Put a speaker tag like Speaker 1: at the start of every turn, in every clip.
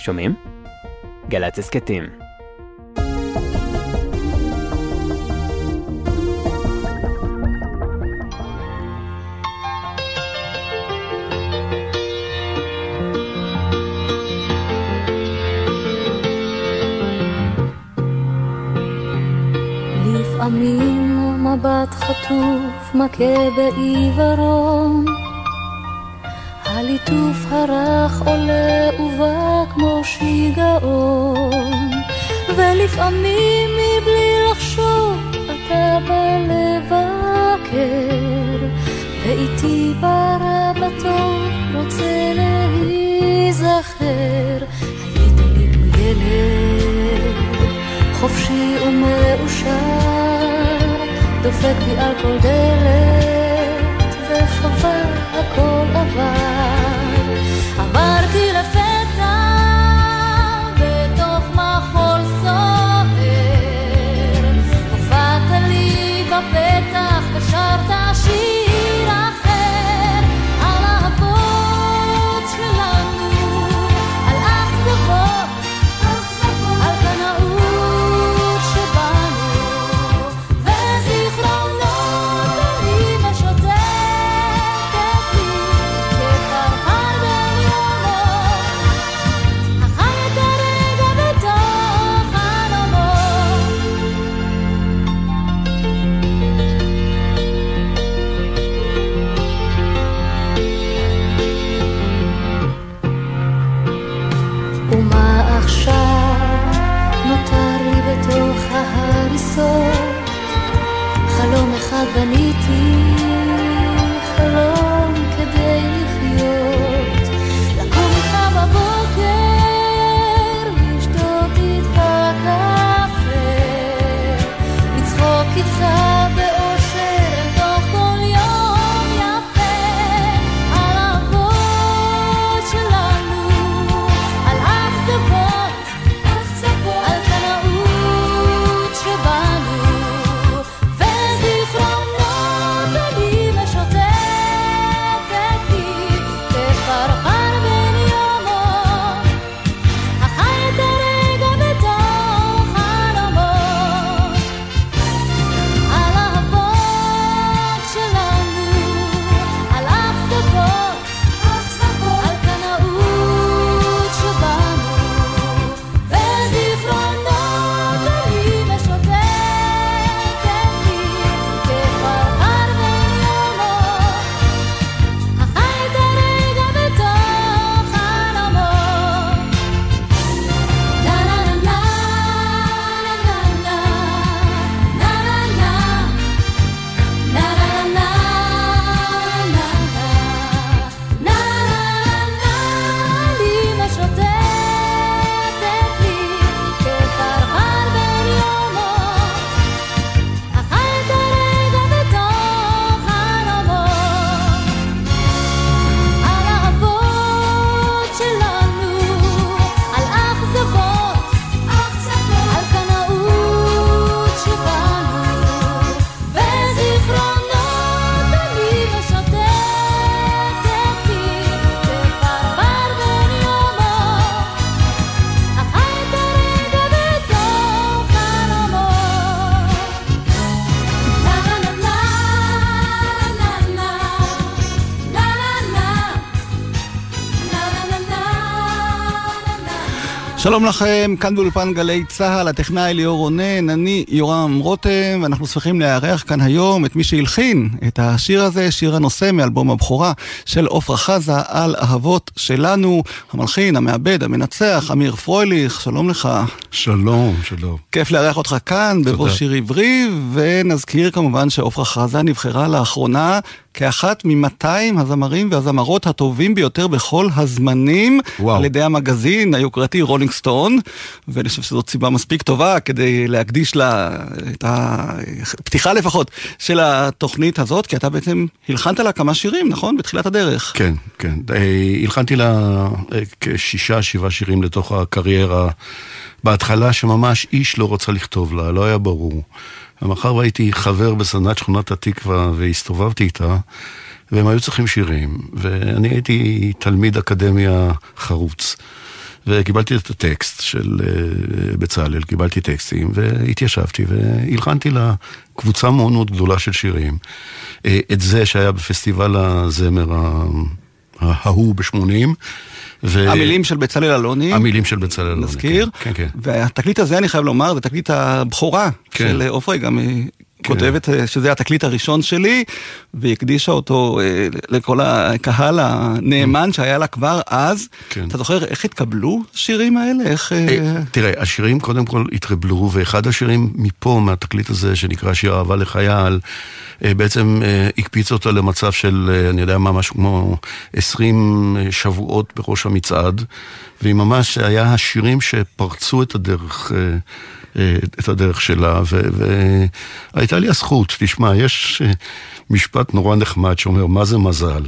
Speaker 1: שומעים? גל"צ הסכתים.
Speaker 2: לפעמים מבט חטוף מכה בעיוורון הליטוף הרך עולה ובא כמו שיגעון. ולפעמים מבלי לחשוב אתה בא לבקר. ואיתי ברא בטוב רוצה להיזכר. היית לי ילד חופשי ומאושר דופק בי על כל דלת וחבל הכל עבר בניתי,
Speaker 3: שלום לכם, כאן באולפן גלי צה"ל, הטכנאי ליאור רונן, אני יורם רותם, ואנחנו שמחים לארח כאן היום את מי שהלחין את השיר הזה, שיר הנושא מאלבום הבכורה של עפרה חזה על אהבות שלנו, המלחין, המעבד, המנצח, אמיר פרויליך, שלום לך.
Speaker 4: שלום, שלום.
Speaker 3: כיף לארח אותך כאן, בבוא. שיר עברי, ונזכיר כמובן שעפרה חזה נבחרה לאחרונה כאחת מ-200 הזמרים והזמרות הטובים ביותר בכל הזמנים,
Speaker 4: וואו.
Speaker 3: על ידי המגזין היוקרתי רולינג סטון, ואני חושב שזאת סיבה מספיק טובה כדי להקדיש לה את הפתיחה לפחות של התוכנית הזאת, כי אתה בעצם הלחנת לה כמה שירים, נכון? בתחילת הדרך.
Speaker 4: כן, כן. אה, הלחנתי לה אה, כשישה, שבעה שירים לתוך הקריירה. בהתחלה שממש איש לא רצה לכתוב לה, לא היה ברור. ומאחר והייתי חבר בסדנת שכונת התקווה והסתובבתי איתה, והם היו צריכים שירים, ואני הייתי תלמיד אקדמיה חרוץ. וקיבלתי את הטקסט של אה, בצלאל, קיבלתי טקסטים, והתיישבתי והלחנתי לקבוצה מאוד מאוד גדולה של שירים. אה, את זה שהיה בפסטיבל הזמר ההוא ב-80. ו-
Speaker 3: המילים של בצלאל אלוני.
Speaker 4: המילים של בצלאל אלוני.
Speaker 3: נזכיר.
Speaker 4: כן, כן.
Speaker 3: והתקליט הזה, אני חייב לומר, זה תקליט הבכורה
Speaker 4: כן.
Speaker 3: של עופרה, היא גם אה, כותבת אה, שזה התקליט הראשון שלי, והקדישה אותו אה, לכל הקהל הנאמן שהיה לה כבר אז.
Speaker 4: כן.
Speaker 3: אתה זוכר איך התקבלו השירים האלה? איך... אה,
Speaker 4: אה, תראה, השירים קודם כל התרבלו, ואחד השירים מפה, מהתקליט הזה, שנקרא שיר אהבה לחייל, בעצם הקפיץ אותו למצב של, אני יודע מה, משהו כמו 20 שבועות בראש המצעד, והיא ממש, היה השירים שפרצו את הדרך. אה, את הדרך שלה, והייתה לי הזכות, תשמע, יש אה, משפט נורא נחמד שאומר, מה זה מזל?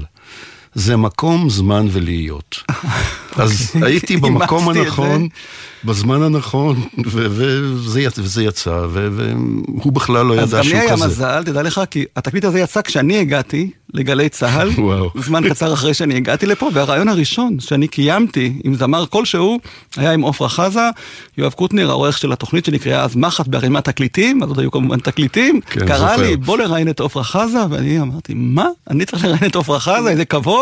Speaker 4: זה מקום, זמן ולהיות. אז הייתי במקום הנכון, בזמן הנכון, וזה יצ- וזה יצא, והוא בכלל לא
Speaker 3: אז
Speaker 4: ידע
Speaker 3: גם לי
Speaker 4: שהוא
Speaker 3: היה
Speaker 4: כזה.
Speaker 3: מזל, תדע לך, כי התקליט הזה יצא כשאני הגעתי לגלי צה"ל. זמן קצר אחרי שאני הגעתי לפה, והרעיון הראשון שאני קיימתי עם זמר כלשהו, היה עם עפרה חזה, יואב קוטנר, העורך של התוכנית שנקראה אז מחט בערימת תקליטים, אז עוד היו כמובן תקליטים,
Speaker 4: כן,
Speaker 3: קרא. לי, בוא לראיין את עפרה חזה, ואני אמרתי, מה? אני צריך לראיין את עפרה חזה, איזה כבוד,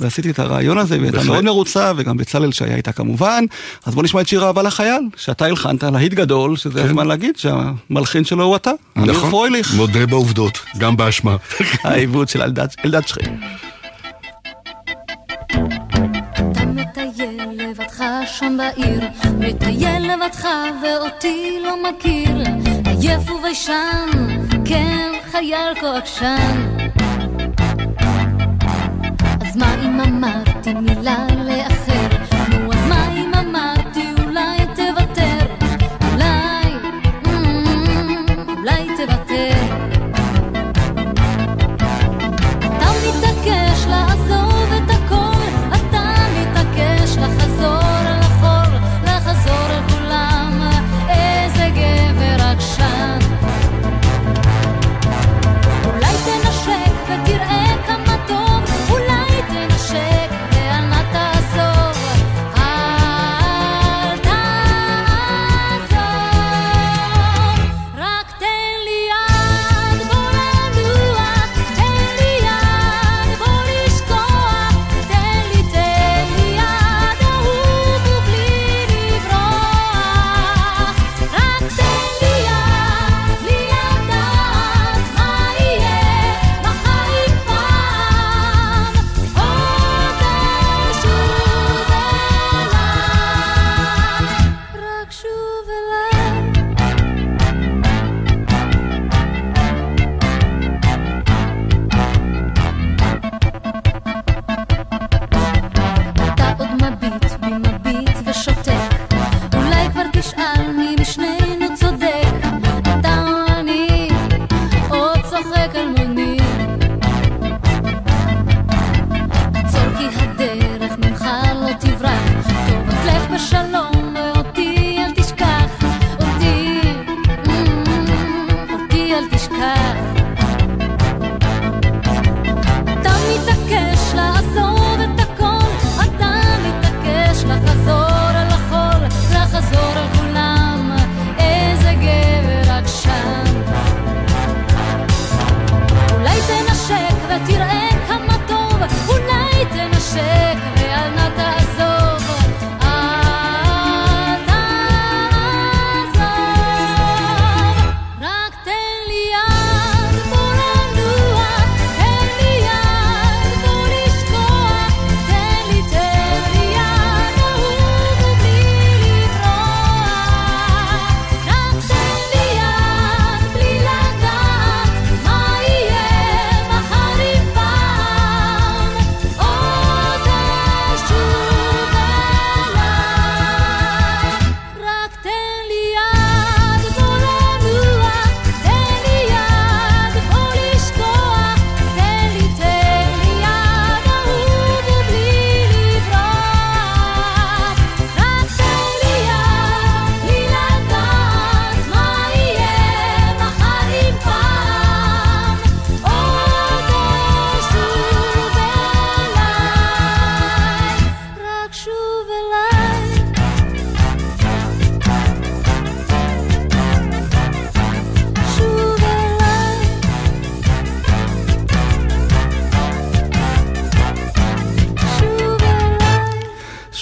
Speaker 3: ועשיתי את הרעיון הזה, והייתה
Speaker 4: בהחלט.
Speaker 3: מאוד מרוצה, וגם בצלאל שהיה איתה כמובן, אז בוא נשמע את שיר אהבה לחייל, שאתה הלחנת, להיט גדול, שזה הזמן להגיד שהמלחין שלו הוא אתה, אמיר
Speaker 4: נכון,
Speaker 3: פרויליך.
Speaker 4: מודה בעובדות, גם באשמה.
Speaker 3: העיבוד של אלדד, אלדד שכם.
Speaker 2: שם בעיר, מטייל לבדך ואותי לא מכיר, עייף וביישן, כן חייל כה עקשן. אז מה אם אמרתי מילה לאחר?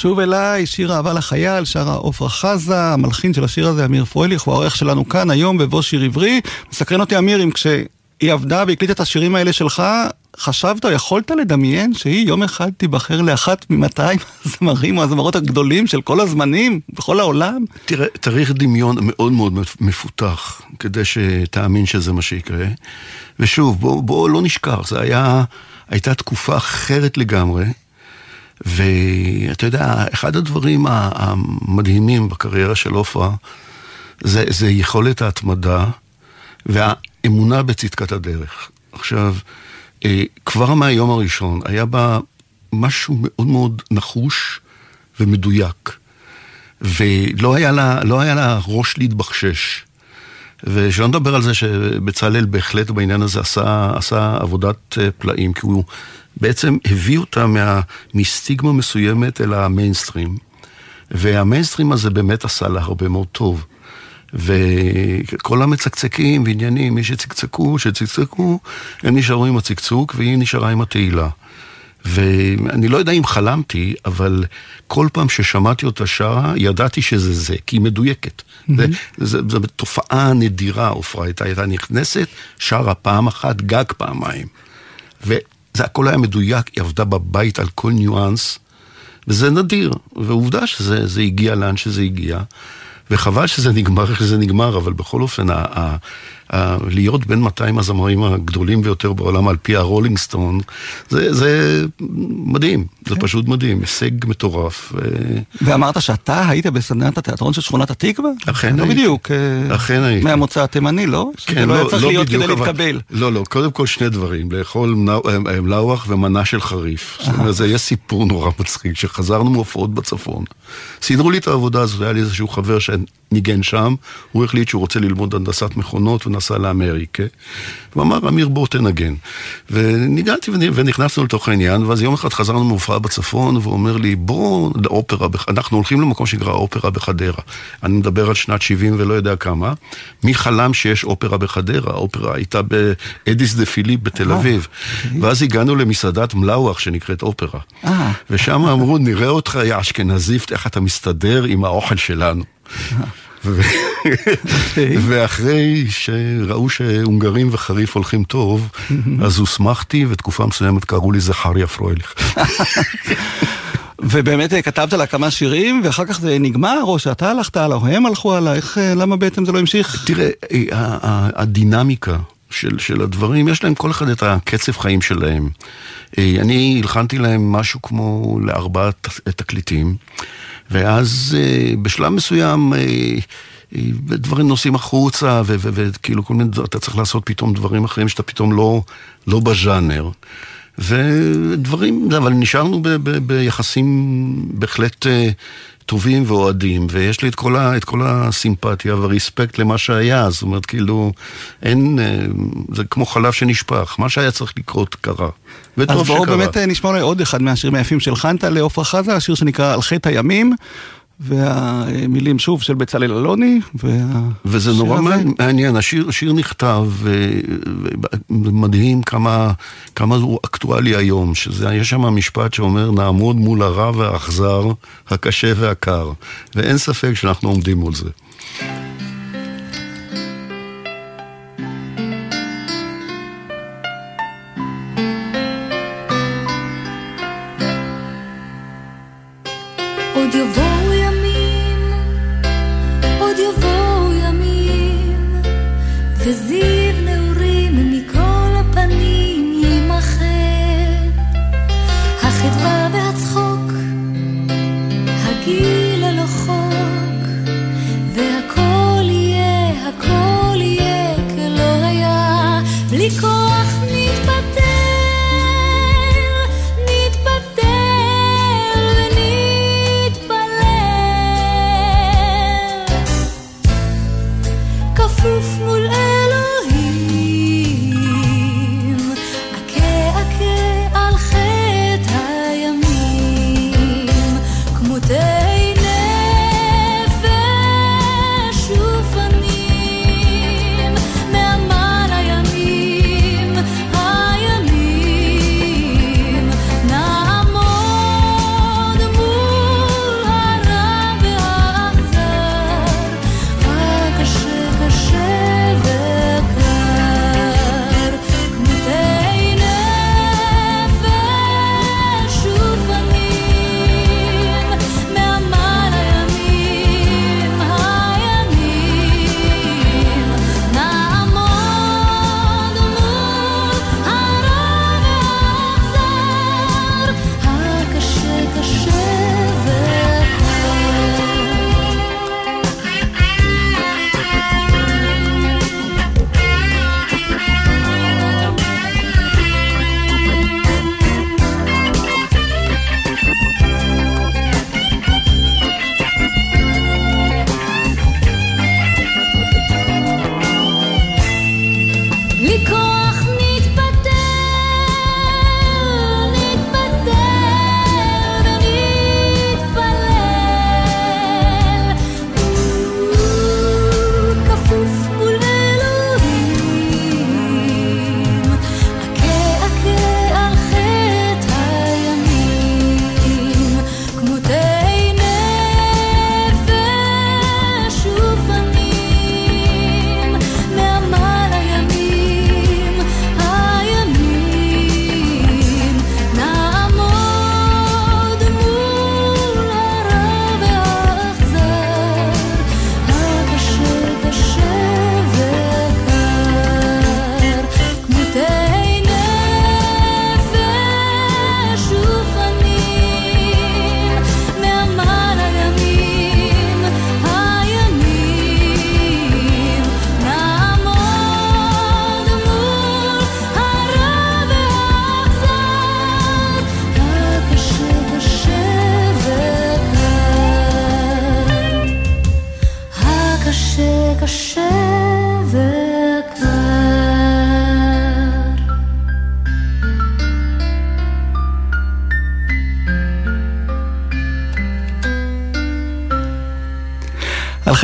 Speaker 2: שוב אליי,
Speaker 3: שיר אהבה לחייל, שרה עופרה חזה, המלחין של השיר הזה, אמיר פרויליך, הוא העורך שלנו כאן היום בבוא שיר עברי. מסקרן אותי אמיר, אם כשהיא עבדה והקליטה את השירים האלה שלך, חשבת או יכולת לדמיין שהיא יום אחד תיבחר לאחת מ-200 הזמרים או הזמרות הגדולים של כל הזמנים בכל העולם?
Speaker 4: תראה, צריך דמיון מאוד מאוד מפותח כדי שתאמין שזה מה שיקרה. ושוב, בוא, בוא לא נשכח, זו הייתה תקופה אחרת לגמרי. ואתה יודע, אחד הדברים המדהימים בקריירה של עופרה זה, זה יכולת ההתמדה והאמונה בצדקת הדרך. עכשיו, אה, כבר מהיום הראשון היה בה משהו מאוד מאוד נחוש ומדויק. ולא היה לה, לא היה לה ראש להתבחשש. ושלא נדבר על זה שבצלאל בהחלט בעניין הזה עשה, עשה עבודת אה, פלאים, כי הוא בעצם הביא אותה מה, מסטיגמה מסוימת אל המיינסטרים. והמיינסטרים הזה באמת עשה לה הרבה מאוד טוב. וכל המצקצקים ועניינים, מי שצקצקו, שצקצקו, הם נשארו עם הצקצוק והיא נשארה עם התהילה. ואני לא יודע אם חלמתי, אבל כל פעם ששמעתי אותה שרה, ידעתי שזה זה, כי היא מדויקת. Mm-hmm. זו תופעה נדירה, עופרה הייתה, הייתה נכנסת, שרה פעם אחת, גג פעמיים. וזה הכל היה מדויק, היא עבדה בבית על כל ניואנס, וזה נדיר. ועובדה שזה הגיע לאן שזה הגיע. וחבל שזה נגמר איך שזה נגמר, אבל בכל אופן, להיות בין 200 הזמרים הגדולים ביותר בעולם על פי הרולינג סטון, זה, זה מדהים, זה כן. פשוט מדהים, הישג מטורף.
Speaker 3: ואמרת שאתה היית בסדנת התיאטרון של שכונת התקווה?
Speaker 4: אכן
Speaker 3: לא
Speaker 4: הייתי.
Speaker 3: לא בדיוק.
Speaker 4: אכן הייתי.
Speaker 3: מהמוצא התימני, לא?
Speaker 4: כן,
Speaker 3: לא היה
Speaker 4: לא,
Speaker 3: צריך
Speaker 4: לא
Speaker 3: להיות
Speaker 4: בדיוק,
Speaker 3: כדי
Speaker 4: אבל...
Speaker 3: להתקבל.
Speaker 4: לא, לא, קודם כל שני דברים, לאכול מנ- מלאווח ומנה של חריף. זאת אומרת, זה יהיה סיפור נורא מצחיק, שחזרנו מהופעות בצפון. סידרו לי את העבודה הזו, היה לי איזשהו חבר שניגן שם, הוא החליט שהוא רוצה ללמוד הנדסת מכונות ונסע לאמריקה. הוא אמר, אמיר בוא תנגן. וניגנתי ונ- ונכנסנו לתוך העניין, ואז יום אחד חזרנו מהופעה בצפון, והוא אומר לי, בוא לאופרה, אנחנו הולכים למקום שנקרא אופרה בחדרה. אני מדבר על שנת 70 ולא יודע כמה. מי חלם שיש אופרה בחדרה? האופרה הייתה באדיס דה פיליפ בתל
Speaker 3: אה,
Speaker 4: אביב.
Speaker 3: אוקיי.
Speaker 4: ואז הגענו למסעדת מלאווח שנקראת אופרה.
Speaker 3: אה.
Speaker 4: ושם אמרו, נראה אותך, יא אשכנזיפט, איך אתה מסתדר עם האוכל שלנו. ו- ואחרי שראו שהונגרים וחריף הולכים טוב, אז הוסמכתי, ותקופה מסוימת קראו לי זכריה פרויליך.
Speaker 3: ובאמת אה, כתבת לה כמה שירים, ואחר כך זה נגמר, או שאתה הלכת הלאה, או הם הלכו הלאה, איך, אה, למה בעצם זה לא המשיך?
Speaker 4: תראה, אה, הדינמיקה של, של הדברים, יש להם כל אחד את הקצב חיים שלהם. אה, אני הלחנתי להם משהו כמו לארבעה תקליטים, ואז אה, בשלב מסוים אה, אה, דברים נוסעים החוצה, וכאילו כל מיני, אתה צריך לעשות פתאום דברים אחרים שאתה פתאום לא, לא בז'אנר. ודברים, אבל נשארנו ב- ב- ביחסים בהחלט אה, טובים ואוהדים, ויש לי את כל, ה, את כל הסימפתיה והריספקט למה שהיה, זאת אומרת, כאילו, אין, אה, זה כמו חלב שנשפך, מה שהיה צריך לקרות קרה, וטוב
Speaker 3: אז
Speaker 4: שקרה.
Speaker 3: בואו באמת אה, נשמע אולי עוד אחד מהשירים היפים שהלחנת לעופרה חזה, השיר שנקרא על חטא הימים, והמילים שוב של בצלאל אלוני, וה...
Speaker 4: וזה נורא
Speaker 3: הזה-
Speaker 4: מעניין, השיר, השיר נכתב, ומדהים כמה, כמה הוא אקטואלי היום, שזה, יש שם משפט שאומר, נעמוד מול הרע והאכזר, הקשה והקר, ואין ספק שאנחנו עומדים מול זה.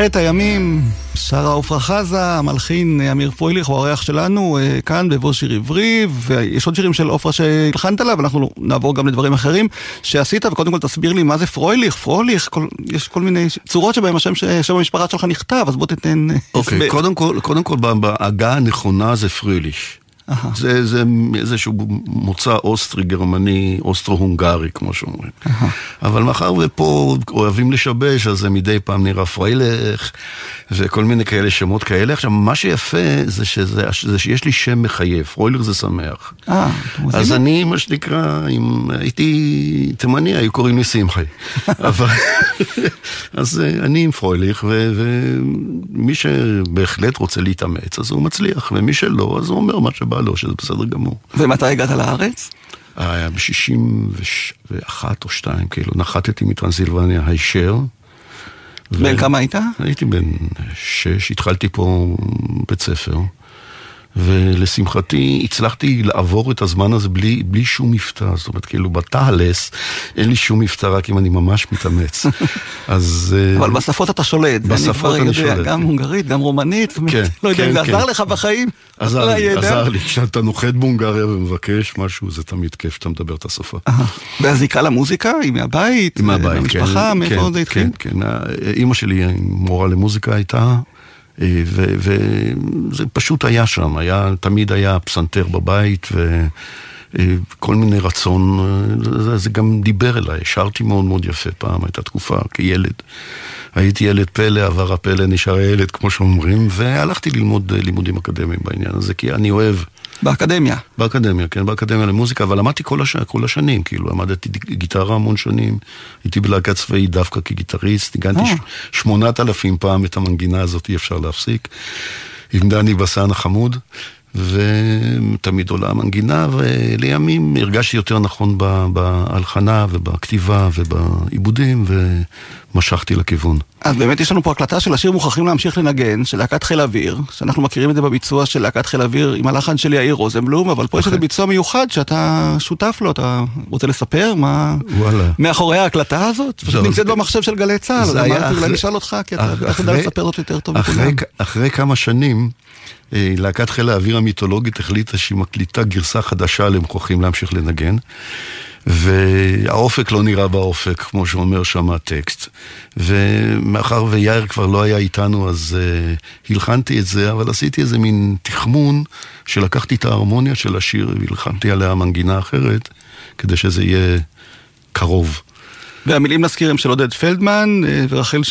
Speaker 3: בחטא הימים, שרה עפרה חזה, המלחין אמיר פרויליך הוא האורח שלנו אה, כאן בבוא שיר עברי, ויש עוד שירים של עפרה שהלחנת עליו, אנחנו נעבור גם לדברים אחרים שעשית, וקודם כל תסביר לי מה זה פרויליך, פרויליך, כל, יש כל מיני צורות שבהם השם, שם המשפחה שלך נכתב, אז בוא תתן...
Speaker 4: אוקיי, okay, קודם כל, קודם כל בהגה הנכונה זה פרויליך. זה, זה איזשהו מוצא אוסטרי, גרמני, אוסטרו-הונגרי, כמו שאומרים. אבל מאחר ופה אוהבים לשבש, אז זה מדי פעם נראה פריילך, וכל מיני כאלה שמות כאלה. עכשיו, מה שיפה זה, שזה, זה שיש לי שם מחייב, פרוילך זה שמח.
Speaker 3: אה,
Speaker 4: אז אני, מה שנקרא, אם הייתי תימני, היו קוראים לי שמחי. אבל, אז אה, אני עם פרוילך, ומי שבהחלט רוצה להתאמץ, אז הוא מצליח, ומי שלא, אז הוא אומר מה שבא לו, שזה בסדר גמור.
Speaker 3: ומתי הגעת לארץ?
Speaker 4: היה ב-61 או 2, כאילו, נחתתי מטרנסילבניה הישר.
Speaker 3: בן כמה היית?
Speaker 4: הייתי בן 6, התחלתי פה בית ספר. ולשמחתי הצלחתי לעבור את הזמן הזה בלי, בלי שום מבטא, זאת אומרת, כאילו בתהלס אין לי שום מבטא, רק אם אני ממש מתאמץ. אז...
Speaker 3: אה, אבל בשפות אתה שולט,
Speaker 4: בשפות אני
Speaker 3: יודע,
Speaker 4: שולט.
Speaker 3: גם
Speaker 4: כן.
Speaker 3: הונגרית, גם רומנית,
Speaker 4: כן,
Speaker 3: לא יודע
Speaker 4: כן,
Speaker 3: אם זה
Speaker 4: כן.
Speaker 3: עזר לך בחיים.
Speaker 4: עזר לי,
Speaker 3: ידע.
Speaker 4: עזר לי. כשאתה נוחת בהונגריה ומבקש משהו, זה תמיד כיף שאתה מדבר את השפה.
Speaker 3: והזיקה למוזיקה היא מהבית?
Speaker 4: מהבית, כן.
Speaker 3: מהמשפחה? מאיפה
Speaker 4: כן,
Speaker 3: זה התחיל?
Speaker 4: כן, כן. אימא שלי מורה למוזיקה הייתה, אה, וזה פשוט היה שם, היה, תמיד היה פסנתר בבית, וכל מיני רצון, אה, זה, זה גם דיבר אליי, שרתי מאוד מאוד יפה פעם, הייתה תקופה כילד. הייתי ילד פלא, עבר הפלא, נשאר ילד, כמו שאומרים, והלכתי ללמוד אה, לימודים אקדמיים בעניין הזה, כי אני אוהב.
Speaker 3: באקדמיה.
Speaker 4: באקדמיה, כן, באקדמיה למוזיקה, אבל למדתי כל, הש... כל השנים, כאילו, למדתי גיטרה המון שנים, הייתי בלהקה צבאית דווקא כגיטריסט, ניגנתי
Speaker 3: אה.
Speaker 4: שמונת אלפים פעם את המנגינה הזאת, אי אפשר להפסיק, עם דני בסן החמוד, ותמיד עולה המנגינה, ולימים הרגשתי יותר נכון בהלחנה ובכתיבה ובעיבודים, ומשכתי לכיוון.
Speaker 3: אז באמת יש לנו פה הקלטה של השיר מוכרחים להמשיך לנגן, של להקת חיל האוויר, שאנחנו מכירים את זה בביצוע של להקת חיל האוויר עם הלחן של יאיר רוזנבלום, אבל פה יש איזה ביצוע מיוחד שאתה שותף לו, אתה רוצה לספר מה
Speaker 4: וואלה.
Speaker 3: מאחורי ההקלטה הזאת? פשוט
Speaker 4: זהו.
Speaker 3: נמצאת במחשב של גלי צה"ל,
Speaker 4: זה
Speaker 3: אמרתי אולי נשאל אותך, כי אתה יודע לספר זאת יותר טוב
Speaker 4: אחרי,
Speaker 3: מכולם.
Speaker 4: אחרי כמה שנים, להקת חיל האוויר המיתולוגית החליטה שהיא מקליטה גרסה חדשה למוכרחים להמשיך לנגן. והאופק לא נראה באופק, כמו שאומר שם הטקסט. ומאחר ויאיר כבר לא היה איתנו, אז uh, הלחנתי את זה, אבל עשיתי איזה מין תחמון, שלקחתי את ההרמוניה של השיר והלחנתי עליה מנגינה אחרת, כדי שזה יהיה קרוב.
Speaker 3: והמילים נזכיר הם של עודד פלדמן אה, ורחל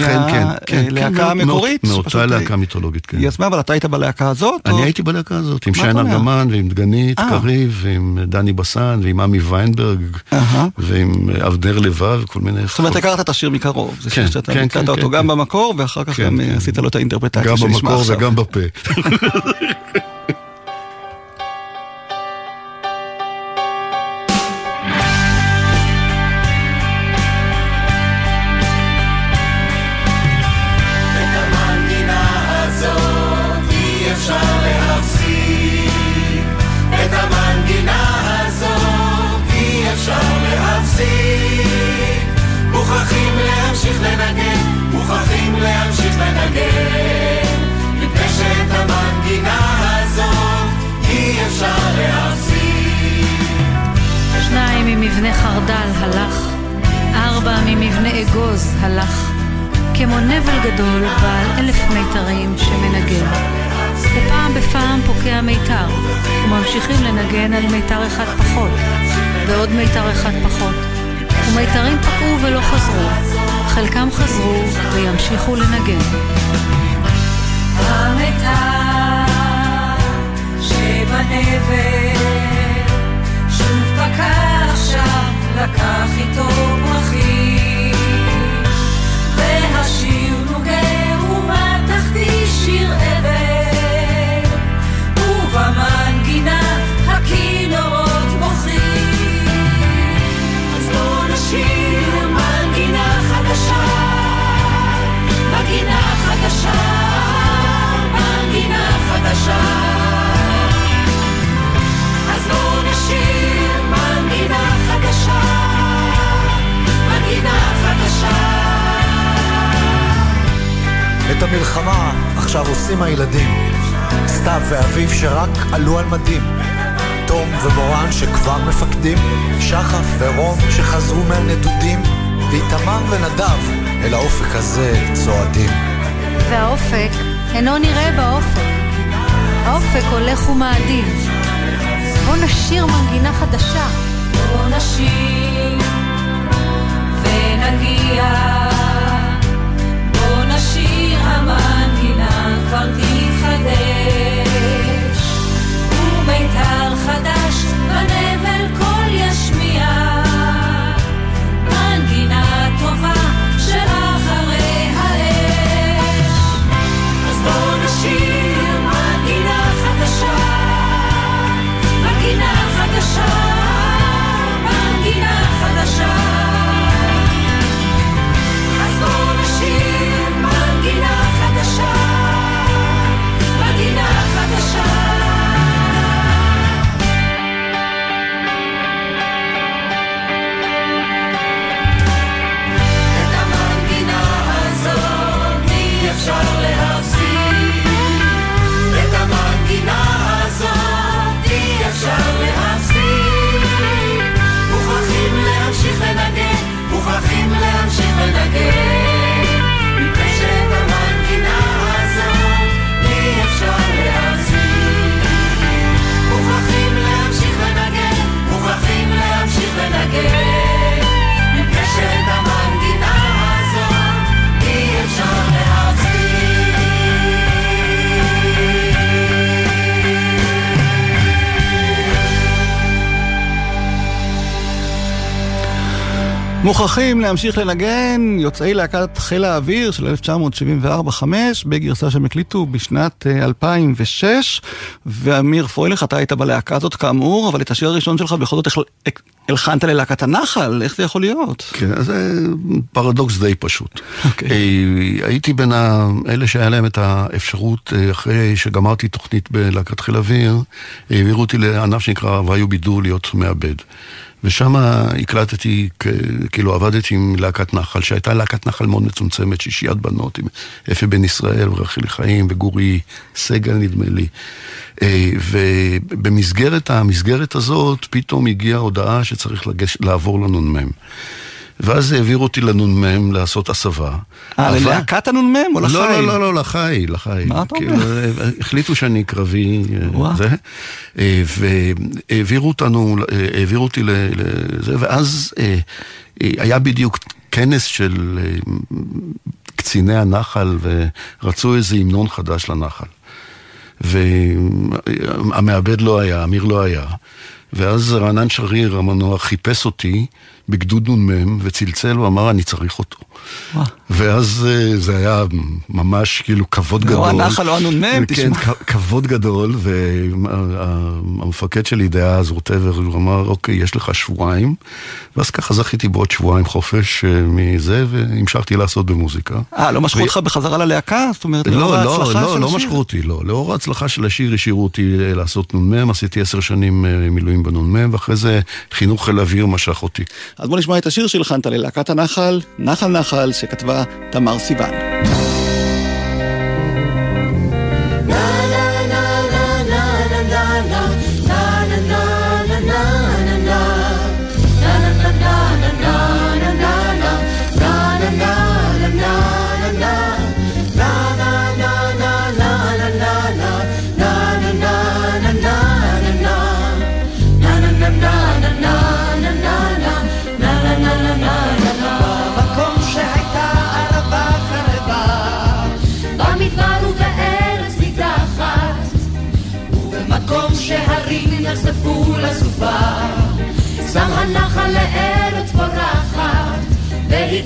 Speaker 4: כן, כן, כן,
Speaker 3: מהלהקה
Speaker 4: כן,
Speaker 3: המקורית.
Speaker 4: מאותה
Speaker 3: אה,
Speaker 4: להקה מיתולוגית, כן.
Speaker 3: היא אבל אתה היית בלהקה הזאת? או-
Speaker 4: אני הייתי בלהקה הזאת, עם
Speaker 3: אומר?
Speaker 4: ארגמן ועם דגנית
Speaker 3: אה.
Speaker 4: קריב ועם דני בסן ועם עמי ויינברג. ועם אבנר לבב וכל מיני...
Speaker 3: זאת אומרת, הכרת את השיר מקרוב. זה
Speaker 4: כן,
Speaker 3: שיר שאתה
Speaker 4: כן,
Speaker 3: ביצעת
Speaker 4: כן,
Speaker 3: אותו
Speaker 4: כן,
Speaker 3: גם
Speaker 4: כן.
Speaker 3: במקור, ואחר כך
Speaker 4: כן,
Speaker 3: גם עשית לו את האינטרפרטציה
Speaker 4: גם
Speaker 3: שנשמע
Speaker 4: במקור
Speaker 3: עכשיו.
Speaker 4: וגם בפה.
Speaker 2: ממבנה חרדל הלך, ארבע ממבנה אגוז הלך, כמו נבל גדול בעל אלף מיתרים שמנגן. ופעם בפעם פוקע מיתר, וממשיכים לנגן על מיתר אחד פחות, ועוד מיתר אחד פחות. ומיתרים פקעו ולא חזרו, חלקם חזרו וימשיכו לנגן. המיתר שבנבל עכשיו, לקח. והשיר נוגה ומתחתי שיר
Speaker 5: את המלחמה עכשיו עושים הילדים. סתיו ואביב שרק עלו על מדים. תום ומורן שכבר מפקדים. שחף ורום שחזרו מהנדודים. ואיתמר ונדב אל האופק הזה צועדים.
Speaker 2: והאופק אינו נראה באופק. האופק הולך ומאדים. בוא נשיר מנגינה חדשה.
Speaker 6: בוא נשיר ונגיע. כבר תתחדש. ומיתר מוכרחים להמשיך לנגן
Speaker 3: יוצאי להקת חיל האוויר של 1974-5 בגרסה שהם הקליטו בשנת אה, 2006 ואמיר פרוילך אתה היית בלהקה הזאת כאמור אבל את השיר הראשון שלך בכל זאת הלחנת ללהקת הנחל איך זה יכול להיות?
Speaker 4: כן, זה פרדוקס די פשוט.
Speaker 3: אוקיי.
Speaker 4: אה, הייתי בין אלה שהיה להם את האפשרות, אה, אחרי שגמרתי תוכנית בלהקת חיל אוויר, העבירו אותי לענף שנקרא "והיו בידור להיות מעבד". ושם הקלטתי, כאילו עבדתי עם להקת נחל, שהייתה להקת נחל מאוד מצומצמת, שישיית בנות, עם אפי בן ישראל ורחלי חיים וגורי סגל נדמה לי. אה, ובמסגרת המסגרת הזאת, פתאום הגיעה הודעה שצריך לגש, לעבור לנ"מ. ואז העבירו אותי לנ"מ לעשות הסבה.
Speaker 3: אה, ללהקת הנ"מ או לחי?
Speaker 4: לא, לא, לא, לא, לחי, לחי.
Speaker 3: מה אתה
Speaker 4: כאילו,
Speaker 3: אומר?
Speaker 4: אה, החליטו שאני קרבי, אה. זה, אה, והעבירו אותנו, אה, העבירו אותי לזה, ואז אה, אה, היה בדיוק כנס של אה, קציני הנחל, ורצו איזה המנון חדש לנחל. והמעבד לא היה, אמיר לא היה. ואז רענן שריר המנוח חיפש אותי בגדוד נ"מ וצלצל ואמר אני צריך אותו. ואז אה, זה היה ממש כאילו כבוד
Speaker 3: לא
Speaker 4: גדול.
Speaker 3: הנחל, לא הנ"מ,
Speaker 4: כן,
Speaker 3: תשמע.
Speaker 4: כ- כבוד גדול, והמפקד שלי דאז, רוטבר, הוא אמר, אוקיי, יש לך שבועיים, ואז ככה זכיתי בעוד שבועיים חופש אה, מזה, והמשכתי לעשות במוזיקה.
Speaker 3: אה, לא משכו
Speaker 4: ו-
Speaker 3: אותך בחזרה ללהקה? זאת אומרת, לאור
Speaker 4: לא, לא,
Speaker 3: ההצלחה
Speaker 4: לא,
Speaker 3: של
Speaker 4: לא
Speaker 3: השיר?
Speaker 4: משכו אותי, לא. לאור ההצלחה של השיר השאירו אותי אה, לעשות נ"מ, עשיתי עשר שנים מילואים בנ"מ, ואחרי זה חינוך חיל האוויר משך אותי.
Speaker 3: אז בוא נשמע את השיר שהלחנת ללהקת הנחל, נחל נחל, שכתבה תמר סיוון.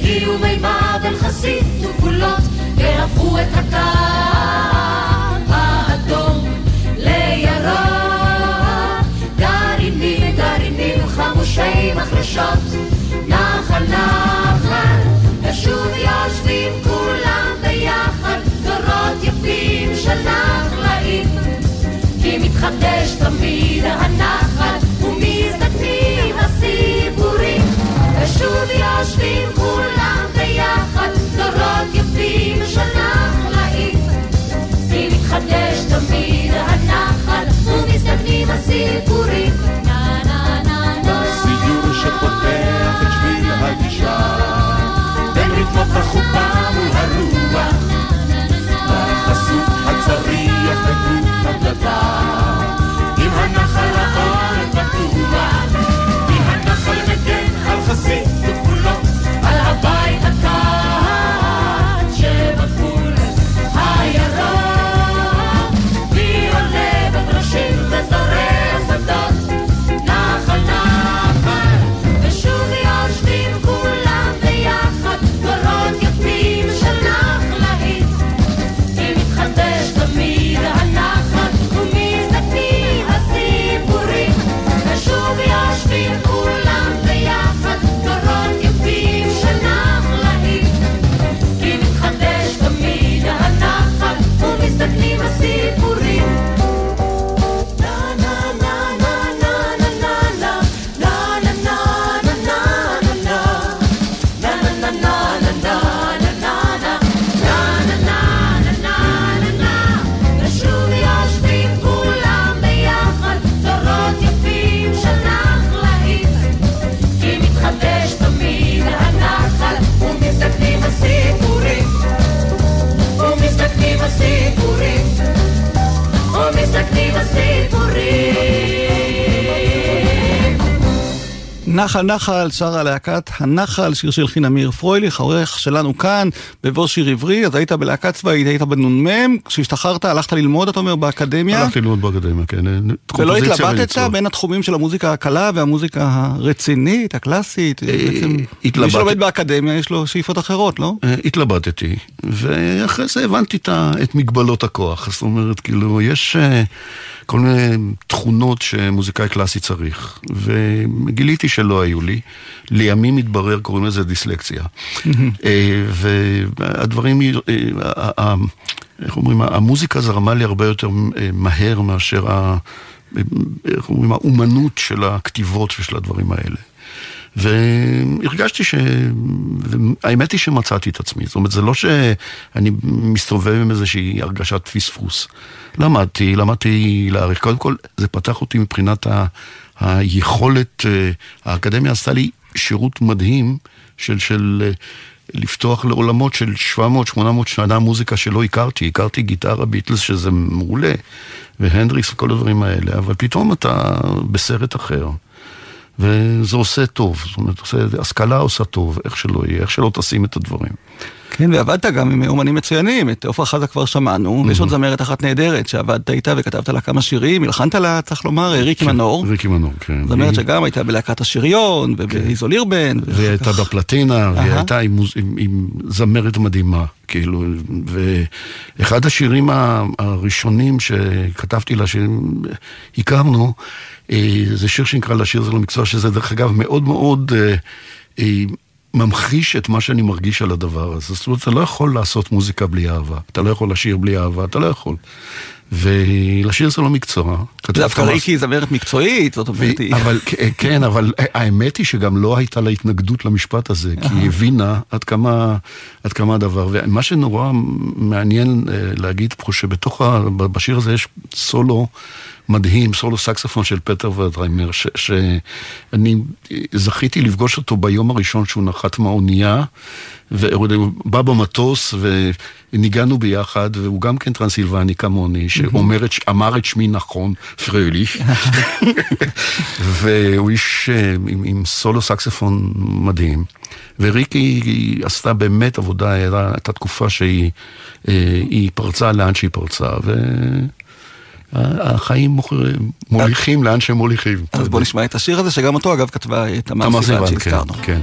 Speaker 6: והגיעו מימיו אל חסית וגבולות, והפכו את הקו האדום לירוק. גרעינים, גרעינים חמושי מחרשות, נחל נחל, ושוב יושבים כולם ביחד, דורות יפים של נחלאים. כי מתחדש תמיד הנחל, ושוב יושבים כולם ביחד, לא דורות יפים של נחלאים. כי מתחדש תמיד הנחל, ומזדקנים הסיפורים. נה נה נה נה סיור שפותח את שביל הגישה, בין רתמות החופה מול הרוח, בחסות הצריח בגוף הדלתה.
Speaker 3: נחל נחל שרה להקת הנחל, שיר של חין אמיר פרויליך, העורך שלנו כאן, בבוא שיר עברי, אז היית בלהקה צבאית, היית בנ"מ, כשהשתחררת הלכת ללמוד, אתה אומר, באקדמיה.
Speaker 4: הלכתי ללמוד באקדמיה, כן.
Speaker 3: ולא
Speaker 4: קומפוזיציה
Speaker 3: התלבטת
Speaker 4: וניצוח.
Speaker 3: בין התחומים של המוזיקה הקלה והמוזיקה הרצינית, הקלאסית? בעצם, מי. שלומד באקדמיה יש לו שאיפות אחרות, לא?
Speaker 4: אה, התלבטתי, ואחרי זה הבנתי את מגבלות הכוח. זאת אומרת, כאילו, יש אה, כל מיני תכונות שמוזיקאי קלאסי צריך, וגיליתי שלא היו לי. לימים התברר, קוראים לזה דיסלקציה. אה, והדברים, אה, ה- ה- איך אומרים, המוזיקה זרמה לי הרבה יותר אה, מהר מאשר. איך אומרים, האומנות של הכתיבות ושל הדברים האלה. והרגשתי ש... והאמת היא שמצאתי את עצמי. זאת אומרת, זה לא שאני מסתובב עם איזושהי הרגשת פספוס. למדתי, למדתי להעריך. קודם כל, זה פתח אותי מבחינת ה... היכולת, אה, האקדמיה עשתה לי שירות מדהים של, של אה, לפתוח לעולמות של 700-800 שנה מוזיקה שלא הכרתי. הכרתי גיטרה ביטלס שזה מעולה, והנדריקס וכל הדברים האלה, אבל פתאום אתה בסרט אחר. וזה עושה טוב, זאת אומרת, עושה, השכלה עושה טוב, איך שלא יהיה, איך שלא תשים את הדברים.
Speaker 3: כן, ועבדת גם עם אומנים מצוינים, את עופרה חזה כבר שמענו, ויש עוד זמרת אחת נהדרת שעבדת איתה וכתבת לה כמה שירים, הלחנת לה, צריך לומר, ריקי מנור.
Speaker 4: ריקי מנור, כן.
Speaker 3: זמרת
Speaker 4: היא-
Speaker 3: שגם הייתה בלהקת השריון, ובאיזול אירבן.
Speaker 4: והיא הייתה
Speaker 3: כך-
Speaker 4: בפלטינה, והיא
Speaker 3: אהה.
Speaker 4: הייתה עם, עם, עם זמרת מדהימה, כאילו, ואחד השירים הראשונים שכתבתי לה, שהכרנו, זה שיר שנקרא לשיר זה למקצוע, שזה דרך אגב מאוד מאוד אה, אה, ממחיש את מה שאני מרגיש על הדבר הזה. זאת אומרת, אתה לא יכול לעשות מוזיקה בלי אהבה, אתה לא יכול לשיר בלי אהבה, אתה לא יכול. ולשיר זה לא מקצוע.
Speaker 3: דווקא
Speaker 4: כמה-
Speaker 3: ריקי זמרת מקצועית, זאת אומרת, היא...
Speaker 4: אבל כן, אבל האמת היא שגם לא הייתה לה התנגדות למשפט הזה, כי היא הבינה עד כמה, עד כמה הדבר. ומה שנורא מעניין אה, להגיד פה, שבתוך, בשיר הזה יש סולו מדהים, סולו סקספון של פטר ורדריימר, שאני זכיתי לפגוש אותו ביום הראשון שהוא נחת מהאונייה, והוא בא במטוס וניגענו ביחד, והוא גם כן טרנסילבני כמוני, שאומר את, את שמי נכון, פרליך. והוא איש אה, עם, עם סולו סקספון מדהים. וריקי עשתה באמת עבודה, הייתה, תקופה שהיא אה, פרצה לאן שהיא פרצה, והחיים מוכ- מוליכים לאן שהם מוליכים.
Speaker 3: אז בוא נשמע את השיר הזה, שגם אותו אגב כתבה תמר סיוון,
Speaker 4: כן,
Speaker 3: שהזכרנו.
Speaker 4: כן.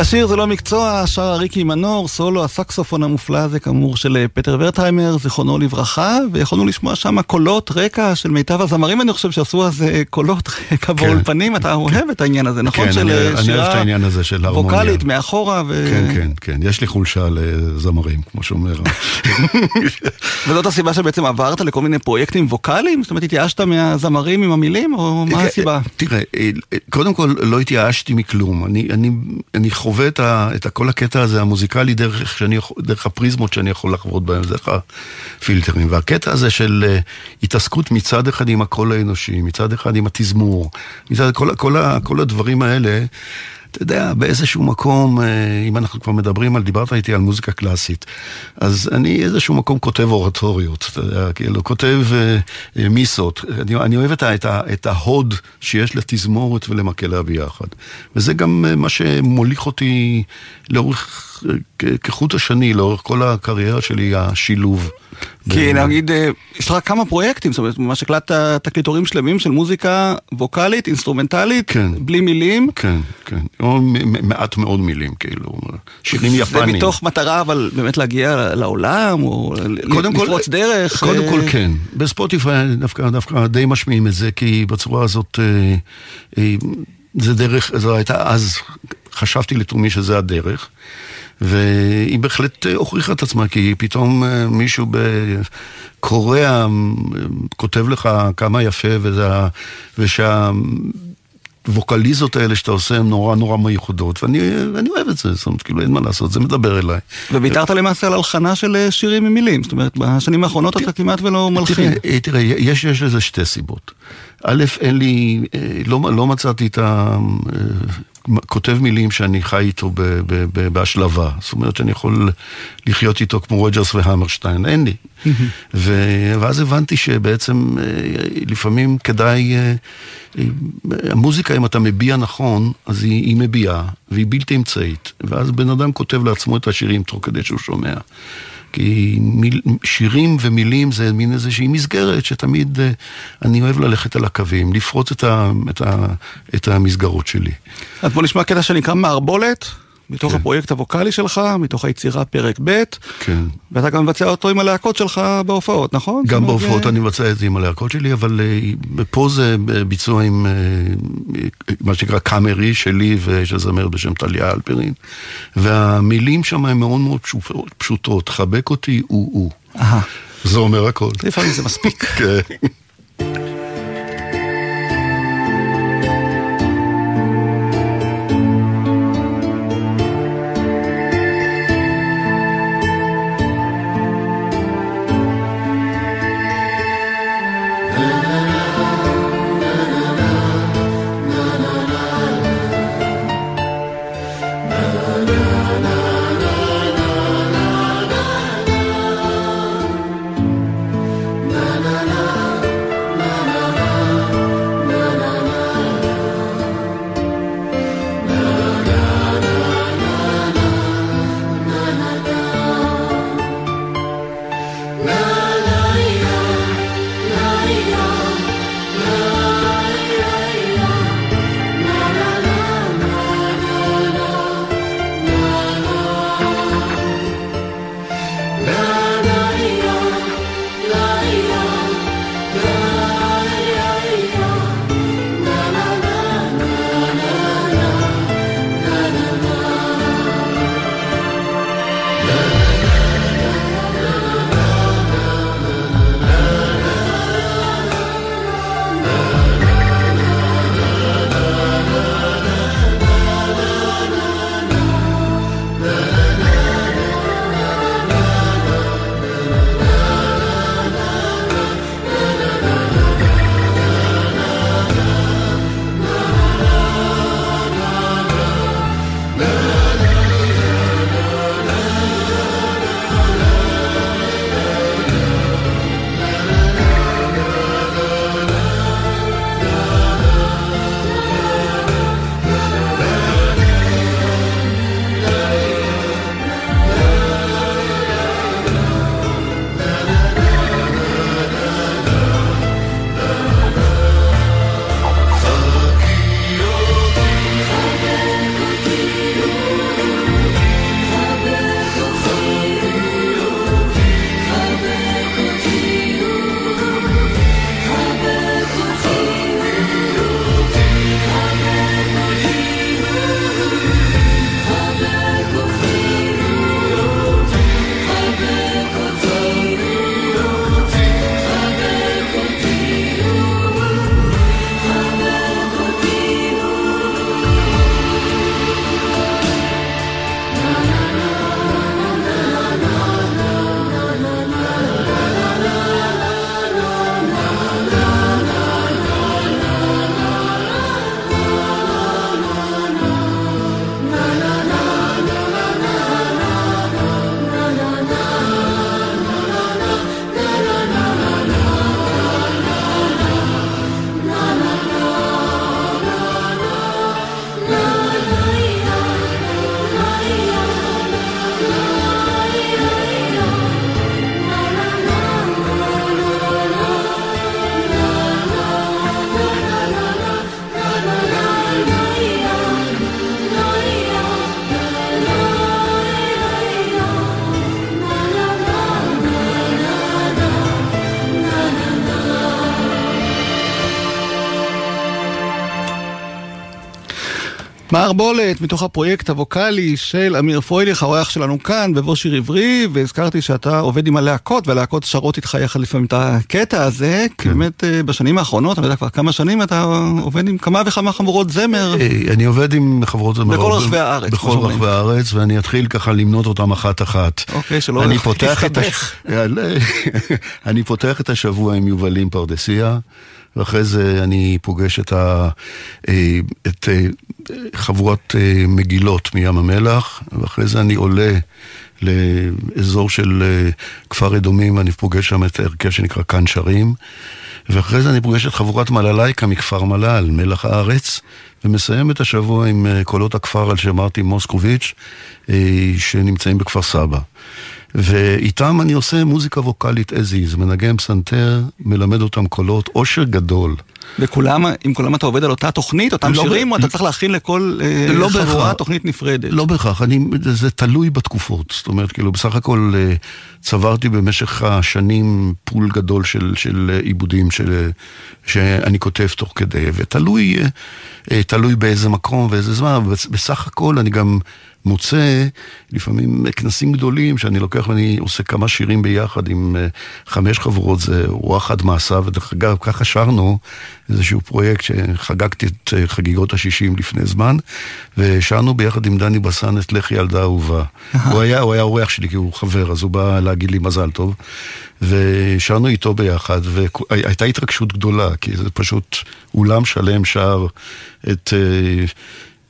Speaker 7: לשיר זה לא מקצוע,
Speaker 3: שר ריקי מנור, סולו הסקסופון המופלא הזה כאמור של אה, פטר ורטהיימר, זיכרונו לברכה, ויכולנו לשמוע שם קולות רקע של מיטב הזמרים, אני חושב שעשו אז אה, קולות רקע באולפנים, אתה אוהב את העניין הזה, נכון?
Speaker 4: כן,
Speaker 3: של
Speaker 4: אני,
Speaker 3: אה,
Speaker 4: אני
Speaker 3: שירה
Speaker 4: העניין הזה של הרמוניה.
Speaker 3: ווקאלית מאחורה, ו...
Speaker 4: כן, כן, כן, יש לי חולשה לזמרים, כמו שאומר.
Speaker 3: וזאת הסיבה שבעצם עברת לכל מיני פרויקטים ווקאליים? זאת אומרת, התייאשת מהזמרים עם המילים, או מה
Speaker 4: כן,
Speaker 3: הסיבה?
Speaker 4: תראה, אה, קודם כל לא התייאשתי מכלום. אני, אני, אני חווה את, ה, את כל הקטע הזה המוזיקלי דרך, שאני, דרך הפריזמות שאני יכול לחוות בהם, דרך הפילטרים. והקטע הזה של אה, התעסקות מצד אחד עם הקול האנושי, מצד אחד עם התזמור, מצד כל, כל, ה- כל הדברים האלה. אתה יודע, באיזשהו מקום, אה, אם אנחנו כבר מדברים על, דיברת איתי על מוזיקה קלאסית, אז אני איזשהו מקום כותב אורטוריות, אתה יודע, כאילו, כותב אה, אה, מיסות. אני, אני אוהב את, את, את ההוד שיש לתזמורת ולמקהלה ביחד. וזה גם אה, מה שמוליך אותי לאורך, כחוט השני, לאורך כל הקריירה שלי, השילוב.
Speaker 3: כי
Speaker 4: בין-
Speaker 3: נגיד, אה, יש לך כמה פרויקטים, זאת אומרת, ממש הקלטת תקליטורים שלמים של מוזיקה ווקאלית, אינסטרומנטלית,
Speaker 4: כן.
Speaker 3: בלי מילים.
Speaker 4: כן, כן. או מעט מאוד מילים, כאילו, שירים
Speaker 3: זה
Speaker 4: יפניים.
Speaker 3: מתוך מטרה אבל באמת להגיע לעולם, או
Speaker 4: קודם כל,
Speaker 3: לפרוץ דרך.
Speaker 4: קודם
Speaker 3: אה,
Speaker 4: כל כן. בספוטיפיי דווקא, דווקא די משמיעים את זה, כי בצורה הזאת אה, אה, זה דרך, זו הייתה אז, חשבתי לתומי שזה הדרך. והיא בהחלט אה, הוכיחה את עצמה, כי פתאום אה, מישהו בקוריאה אה, כותב לך כמה יפה, וזה, ה- ושה... ווקליזות האלה שאתה עושה הן נורא נורא מיוחדות, ואני אני אוהב את זה, זאת אומרת, כאילו אין מה לעשות, זה מדבר אליי.
Speaker 3: וויתרת למעשה על הלחנה של שירים עם מילים, זאת אומרת, בשנים האחרונות אתה כמעט ולא מלחין.
Speaker 4: תראה, אה, יש, לזה שתי סיבות. א', אין לי, לא, לא מצאתי את ה... כותב מילים שאני חי איתו ב, ב, ב, בהשלבה. זאת אומרת שאני יכול לחיות איתו כמו רוג'רס והמרשטיין, אין לי. ו, ואז הבנתי שבעצם אה, לפעמים כדאי... אה, אה, המוזיקה, אם אתה מביע נכון, אז היא, היא מביעה, והיא בלתי אמצעית. ואז בן אדם כותב לעצמו את השירים תוך כדי שהוא שומע. כי מיל, שירים ומילים זה מין איזושהי מסגרת שתמיד אה, אני אוהב ללכת על הקווים, לפרוץ את, ה, את, ה, את המסגרות שלי.
Speaker 3: אז בוא נשמע קטע שנקרא מערבולת, מתוך
Speaker 4: כן.
Speaker 3: הפרויקט הווקאלי שלך, מתוך היצירה פרק ב',
Speaker 4: כן.
Speaker 3: ואתה גם מבצע אותו עם הלהקות שלך בהופעות, נכון?
Speaker 4: גם בהופעות
Speaker 3: אה,
Speaker 4: אני מבצע את זה עם הלהקות שלי, אבל אה, פה זה ביצוע עם אה, מה שנקרא קאמרי שלי ושל זמרת בשם טליה אלפרין. והמילים שם הן מאוד מאוד פשוטות. חבק אותי, או-או.
Speaker 3: אהה.
Speaker 4: זה אומר הכל.
Speaker 3: לפעמים זה מספיק.
Speaker 4: כן.
Speaker 3: מערבולת מתוך הפרויקט הווקאלי של אמיר פרויליך, האורח שלנו כאן, בבוא שיר עברי, והזכרתי שאתה עובד עם הלהקות, והלהקות שרות איתך יחד לפעמים את הקטע הזה, כי
Speaker 4: כן.
Speaker 3: באמת אה, בשנים האחרונות, אני יודע כבר כמה שנים אתה עובד עם כמה וכמה חמורות זמר.
Speaker 4: אה, אני עובד עם חברות זמר.
Speaker 3: בכל רחבי הארץ,
Speaker 4: בכל. רחבי הארץ, ואני אתחיל ככה למנות אותם אחת-אחת.
Speaker 3: אוקיי, שלא תסתבך.
Speaker 4: אני פותח את השבוע עם יובלים פרדסיה, ואחרי זה אני פוגש את, ה, אה, את חבורת אה, מגילות מים המלח, ואחרי זה אני עולה לאזור של אה, כפר אדומים, ואני פוגש שם את ההרכב שנקרא כאן שרים. ואחרי זה אני פוגש את חבורת מללייקה מכפר מלל, מלח הארץ, ומסיים את השבוע עם אה, קולות הכפר על שם מרטין מוסקוביץ', שנמצאים בכפר סבא. ואיתם אני עושה מוזיקה ווקאלית as is, מנגן פסנתר, מלמד אותם קולות, עושר גדול.
Speaker 3: וכולם, עם כולם אתה עובד על אותה תוכנית, אותם
Speaker 4: לא
Speaker 3: שירים,
Speaker 4: ב-
Speaker 3: או אתה צריך להכין לכל אה,
Speaker 4: לא
Speaker 3: חבורה. תוכנית נפרדת?
Speaker 4: לא בהכרח, זה, תלוי בתקופות. זאת אומרת, כאילו, בסך הכל אה, צברתי במשך השנים פול גדול של, של אה, עיבודים של, שאני כותב תוך כדי, ותלוי תלוי באיזה מקום ואיזה זמן, בסך הכל אני גם מוצא לפעמים כנסים גדולים שאני לוקח ואני עושה כמה שירים ביחד עם אה, חמש חבורות, זה וואחד מעשיו, ודרך אגב, ככה שרנו איזשהו פרויקט שחגגתי את אה, חגיגות השישים לפני זמן, ושרנו ביחד עם דני בסן את לכי ילדה אהובה. הוא היה, הוא היה אורח שלי כי הוא חבר, אז הוא בא להגיד לי מזל טוב, ושרנו איתו ביחד, והייתה התרגשות גדולה, כי זה פשוט אולם שלם שר את...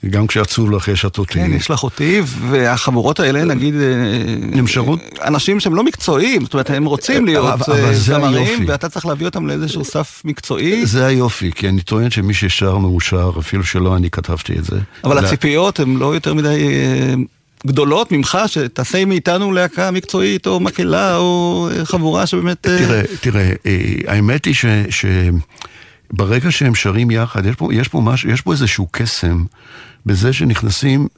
Speaker 4: אה, גם כשעצוב לך יש התותים.
Speaker 3: כן, יש לך אותי, והחבורות האלה, נגיד, אה,
Speaker 4: הם שרות-
Speaker 3: אנשים שהם לא מקצועיים, זאת אומרת, הם רוצים להיות
Speaker 4: אבל- אבל
Speaker 3: אה, זמרים. ואתה צריך להביא אותם לאיזשהו סף מקצועי,
Speaker 4: זה היופי, כי אני טוען שמי ששר מאושר, אפילו שלא אני כתבתי את זה.
Speaker 3: אבל הציפיות הן לא יותר מדי אה, גדולות ממך, שתעשה מאיתנו להקה מקצועית, או מקהלה, או אה, חבורה שבאמת... אה,
Speaker 4: תראה, תראה, אה, האמת היא ש... ברגע שהם שרים יחד, יש פה, יש פה משהו, יש פה איזשהו קסם בזה שנכנסים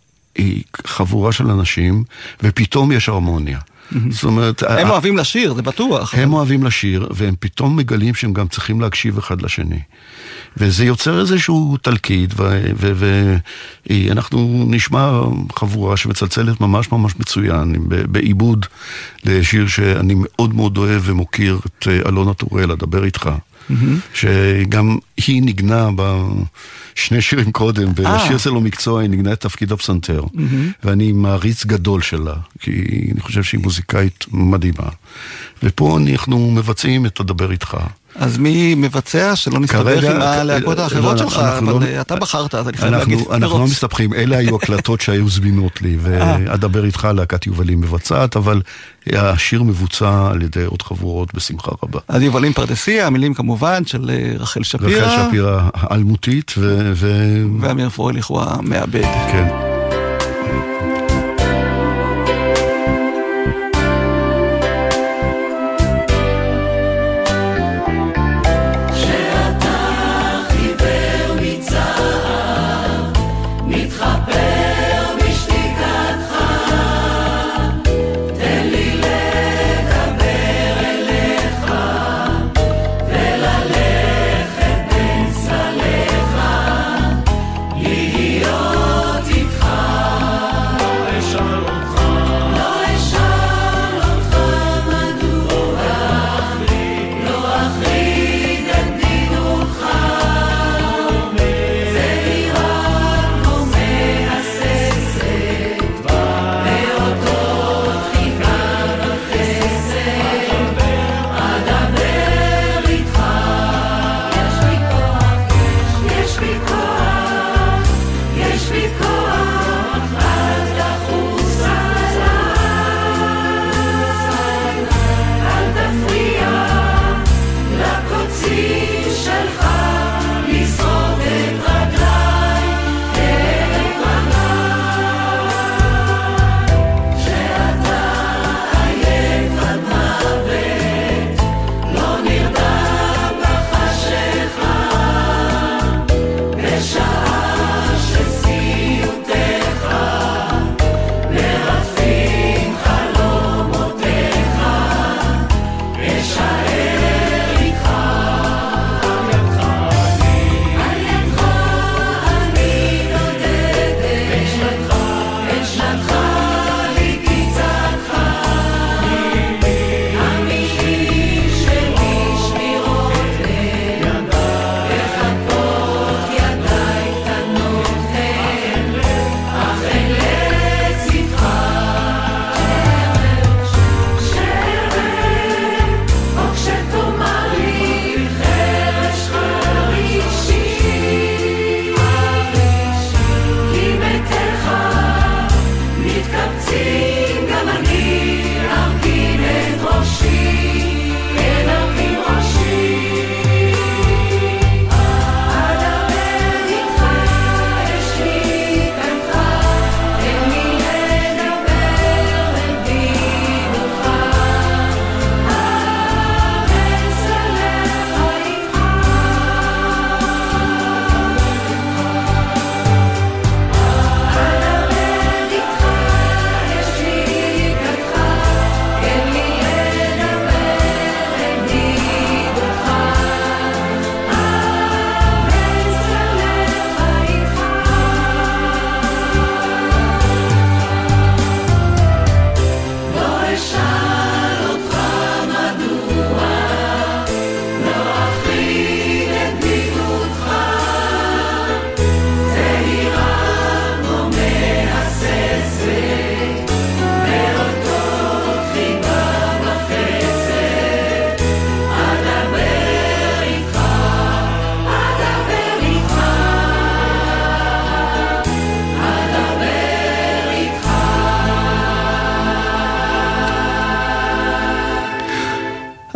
Speaker 4: חבורה של אנשים, ופתאום יש הרמוניה. זאת אומרת,
Speaker 3: הם אוהבים לשיר, זה בטוח.
Speaker 4: הם אוהבים לשיר, והם פתאום מגלים שהם גם צריכים להקשיב אחד לשני. וזה יוצר איזשהו תלכיד, ואנחנו נשמע חבורה שמצלצלת ממש ממש מצוין, בעיבוד לשיר שאני מאוד מאוד אוהב ומוקיר את אה, אלונה טורל, אדבר איתך. שגם היא ניגנה בשני שירים קודם, בשיר שלו מקצוע היא ניגנה את תפקיד הפסנתר. ואני מעריץ גדול שלה, כי אני חושב שהיא מוזיקאית מדהימה. ופה אנחנו מבצעים את הדבר איתך.
Speaker 3: אז מי מבצע שלא נסתבך עם הלהקות
Speaker 4: לא,
Speaker 3: האחרות
Speaker 4: אנחנו-
Speaker 3: שלך, אבל
Speaker 4: לא-
Speaker 3: אה, אתה בחרת, אז אני חייב להגיד.
Speaker 4: אנחנו, אנחנו לא. מסתבכים, אלה היו הקלטות שהיו זמינות לי, ואדבר איתך, להקת יובלים מבצעת, אבל השיר מבוצע על ידי עוד חבורות בשמחה רבה.
Speaker 3: אז יובלים פרדסיה, המילים כמובן של אה, רחל שפירא,
Speaker 4: רחל שפירא האלמותית, ו... ו...
Speaker 3: ואמיר פרויליך הוא המעבד.
Speaker 4: כן.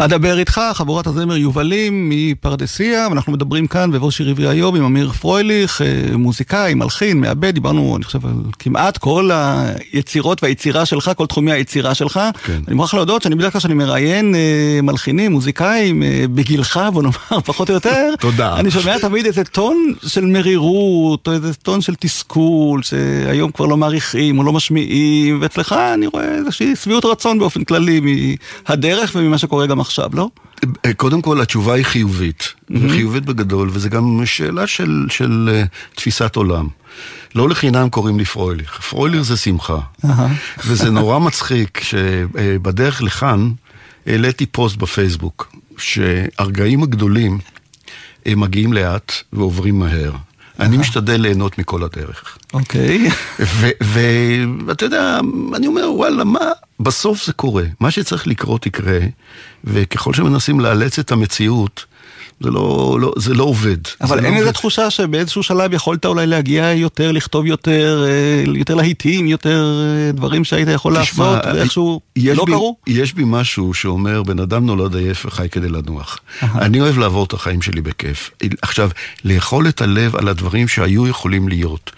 Speaker 3: אדבר איתך, חבורת הזמר יובלים מפרדסיה, ואנחנו מדברים כאן בבוא שיר עברי היום עם אמיר פרויליך, אה, מוזיקאי, מלחין, מעבד, דיברנו, אני חושב, על כמעט כל היצירות והיצירה שלך, כל תחומי היצירה שלך.
Speaker 4: כן.
Speaker 3: אני מוכרח להודות שאני בדרך כלל כשאני מראיין אה, מלחינים, מוזיקאים, אה, בגילך, בוא נאמר, פחות או יותר,
Speaker 4: תודה.
Speaker 3: אני שומע תמיד איזה טון של מרירות, או איזה טון של תסכול, שהיום כבר לא מעריכים או לא משמיעים, ואצלך אני רואה איזושהי שביעות רצון באופן כללי מהדרך וממה שקורה גם עכשיו, לא?
Speaker 4: אה, קודם כל, התשובה היא חיובית, וחיובית בגדול, וזה גם שאלה של, של אה, תפיסת עולם. לא לחינם קוראים לי פרויליך. פרויליך זה שמחה. וזה נורא מצחיק שבדרך לכאן העליתי פוסט בפייסבוק, שהרגעים הגדולים הם מגיעים לאט ועוברים מהר. אני משתדל ליהנות מכל הדרך.
Speaker 3: אוקיי.
Speaker 4: ואתה יודע, אני אומר, וואלה, מה, בסוף זה קורה. מה שצריך לקרות יקרה, וככל שמנסים לאלץ את המציאות, זה לא, לא, זה לא עובד.
Speaker 3: אבל
Speaker 4: זה
Speaker 3: אין
Speaker 4: לא
Speaker 3: איזה
Speaker 4: עובד.
Speaker 3: תחושה שבאיזשהו שלב יכולת אולי להגיע יותר, לכתוב יותר, אה, יותר להיטים, יותר אה, דברים שהיית יכול
Speaker 4: תשמע,
Speaker 3: לעשות, ואיכשהו
Speaker 4: יש
Speaker 3: לא
Speaker 4: בי,
Speaker 3: קרו?
Speaker 4: יש בי משהו שאומר, בן אדם נולד עייף וחי כדי לנוח. אני אוהב לעבור את החיים שלי בכיף. עכשיו, לאכול את הלב על הדברים שהיו יכולים להיות.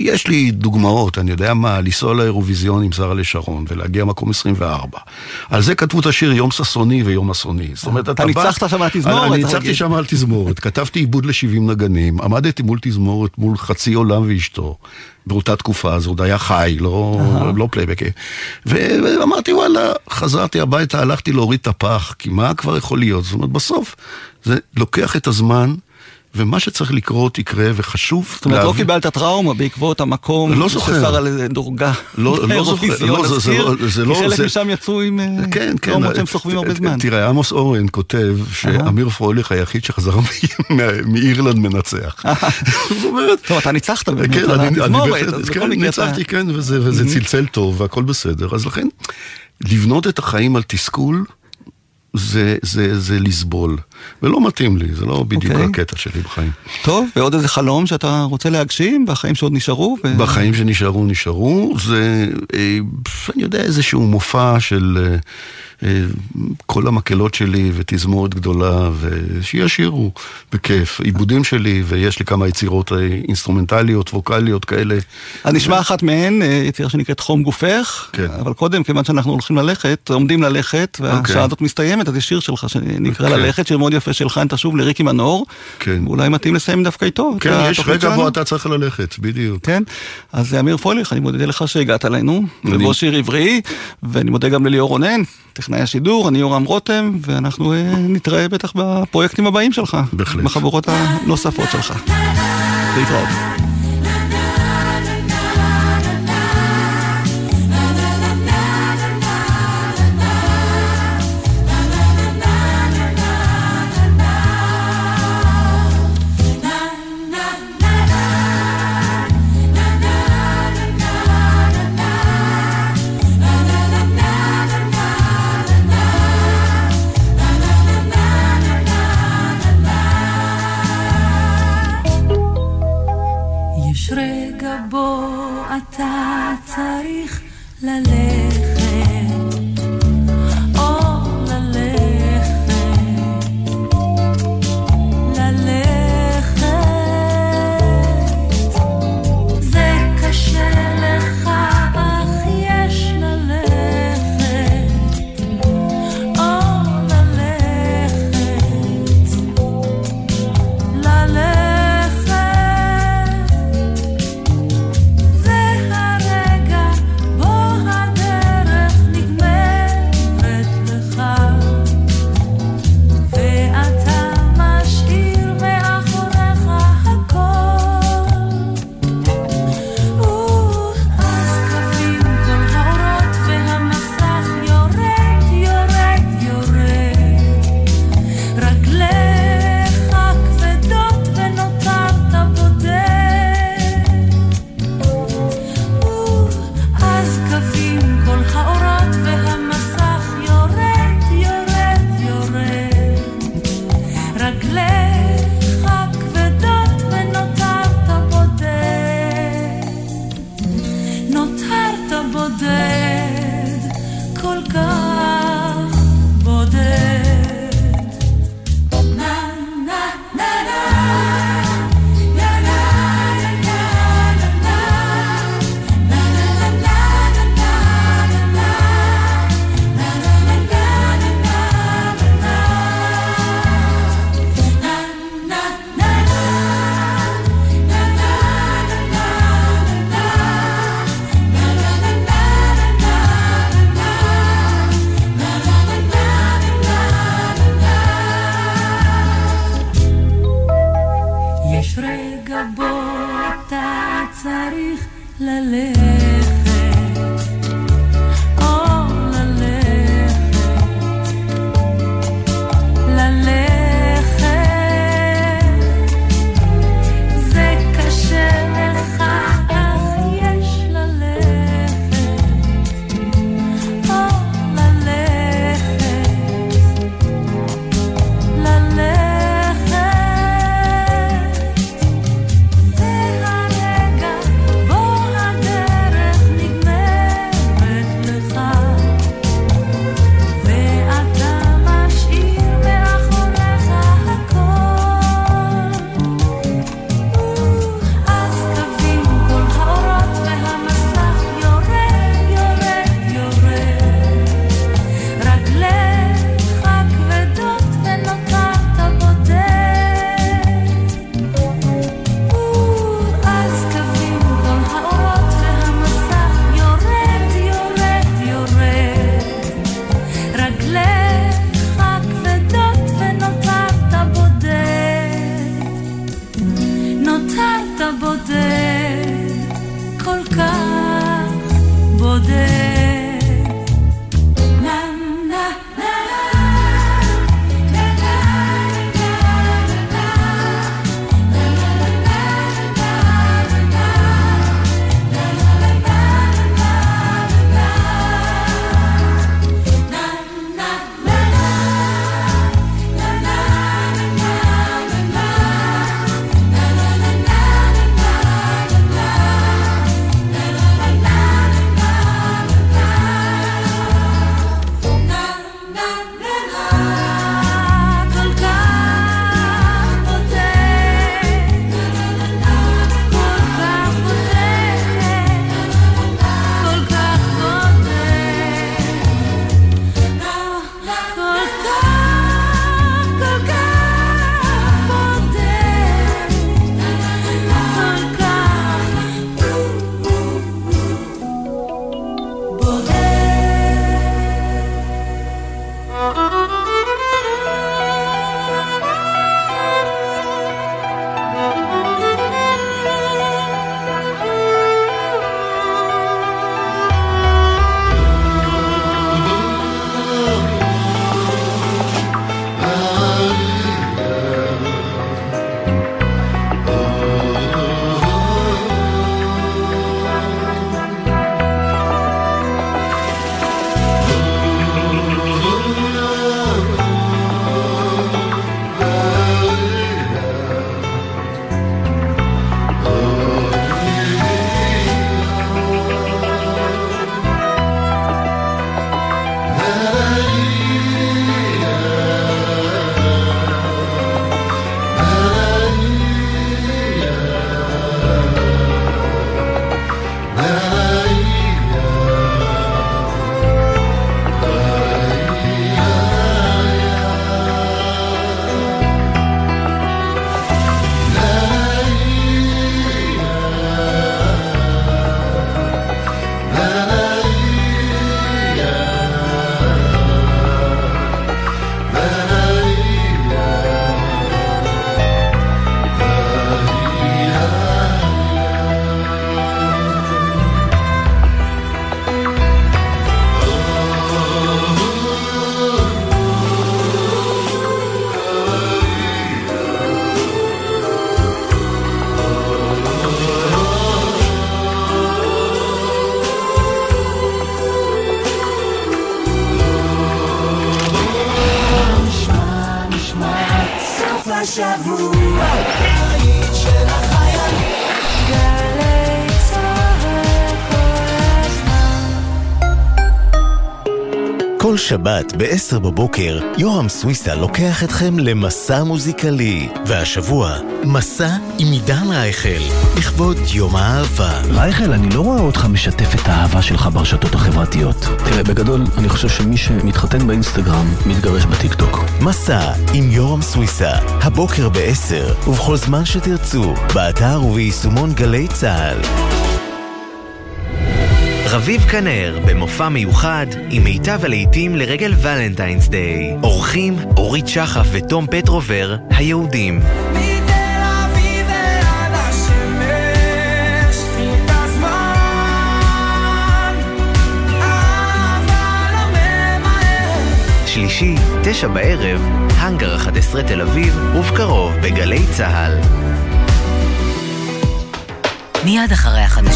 Speaker 4: יש לי דוגמאות, אני יודע מה, לנסוע לאירוויזיון עם שרה לשרון ולהגיע מקום 24. על זה כתבו את השיר יום ששוני ויום אסוני. זאת אומרת,
Speaker 3: אתה
Speaker 4: בא-
Speaker 3: ניצחת שם על התזמורת,
Speaker 4: אני
Speaker 3: אתה
Speaker 4: ניצחתי
Speaker 3: רגיל.
Speaker 4: שם על תזמורת, כתבתי עיבוד ל-70 נגנים, עמדתי מול תזמורת, מול חצי עולם ואשתו. באותה תקופה, זה עוד היה חי, לא, לא פלייבק. ואמרתי, וואלה, חזרתי הביתה, הלכתי להוריד את הפח, כי מה כבר יכול להיות? זאת אומרת, בסוף, זה לוקח את הזמן, ומה שצריך לקרות יקרה, וחשוב
Speaker 3: זאת אומרת, לא
Speaker 4: להבין-
Speaker 3: קיבלת טראומה בעקבות המקום
Speaker 4: לא.
Speaker 3: ששר על דורגה
Speaker 4: לא- לא זוכר, לא, זה- זה לא- זה לא-
Speaker 3: כי חלק
Speaker 4: זה-
Speaker 3: משם יצאו עם אה,
Speaker 4: כן, כן.
Speaker 3: טראומות שהם סוחבים הרבה זמן.
Speaker 4: תראה, עמוס אורן כותב שאמיר פרויליך היחיד שחזר מאירלנד מנצח. זאת אומרת...
Speaker 3: טוב, אתה ניצחת
Speaker 4: כן, אני- כן. ניצחתי, כן, וזה צלצל טוב והכל בסדר. אז לכן, לבנות את החיים על תסכול, זה- זה זה לסבול. ולא מתאים לי, זה לא בדיוק
Speaker 3: אוקיי.
Speaker 4: הקטע שלי בחיים.
Speaker 3: טוב, ועוד איזה חלום שאתה רוצה להגשים בחיים שעוד נשארו? ו-
Speaker 4: בחיים שנשארו, נשארו. זה, אה, אני יודע, איזשהו מופע של אה, כל המקהלות שלי ותזמורת גדולה, ושישירו בכיף. עיבודים שלי, ויש לי כמה יצירות אה, אינסטרומנטליות, ווקאליות כאלה.
Speaker 3: אז נשמע אחת מהן, אה, יצירה שנקראת חום גופך,
Speaker 4: כן.
Speaker 3: אבל קודם, כיוון שאנחנו הולכים ללכת, עומדים ללכת, והשעה
Speaker 4: אוקיי.
Speaker 3: הזאת מסתיימת, אז יש שיר שלך שנקרא
Speaker 4: כן.
Speaker 3: ללכת, שיר מאוד יפה שלך, אם תשוב לריקי מנור,
Speaker 4: כן.
Speaker 3: ואולי מתאים לסיים דווקא איתו.
Speaker 4: כן, יש רגע
Speaker 3: שלנו.
Speaker 4: בו אתה צריך ללכת, בדיוק.
Speaker 3: כן, אז אמיר פרויליך, אני מודה לך שהגעת אלינו, ובוא שיר עברי, ואני מודה גם לליאור רונן, טכנאי השידור, אני יורם רותם, ואנחנו אה, נתראה בטח בפרויקטים הבאים שלך.
Speaker 4: בהחלט.
Speaker 3: בחברות הנוספות שלך. להתראות.
Speaker 8: שבת ב-10 בבוקר, יורם סוויסה לוקח אתכם למסע מוזיקלי. והשבוע, מסע עם עידן רייכל, לכבוד יום האהבה.
Speaker 9: רייכל, אני לא רואה אותך משתף את האהבה שלך ברשתות החברתיות. תראה, בגדול, אני חושב שמי שמתחתן באינסטגרם, מתגרש בטיקטוק.
Speaker 8: מסע עם יורם סוויסה, הבוקר ב-10, ובכל זמן שתרצו, באתר וביישומון גלי צה"ל.
Speaker 10: רביב כנר, במופע מיוחד, עם מיטב הלעיתים לרגל ולנטיינס דיי. אורחים, אורית שחף ותום פטרובר, היהודים.
Speaker 8: שלישי, תשע בערב, האנגר 11 תל אביב, ובקרוב בגלי צה"ל.
Speaker 6: מיד אחרי החדשות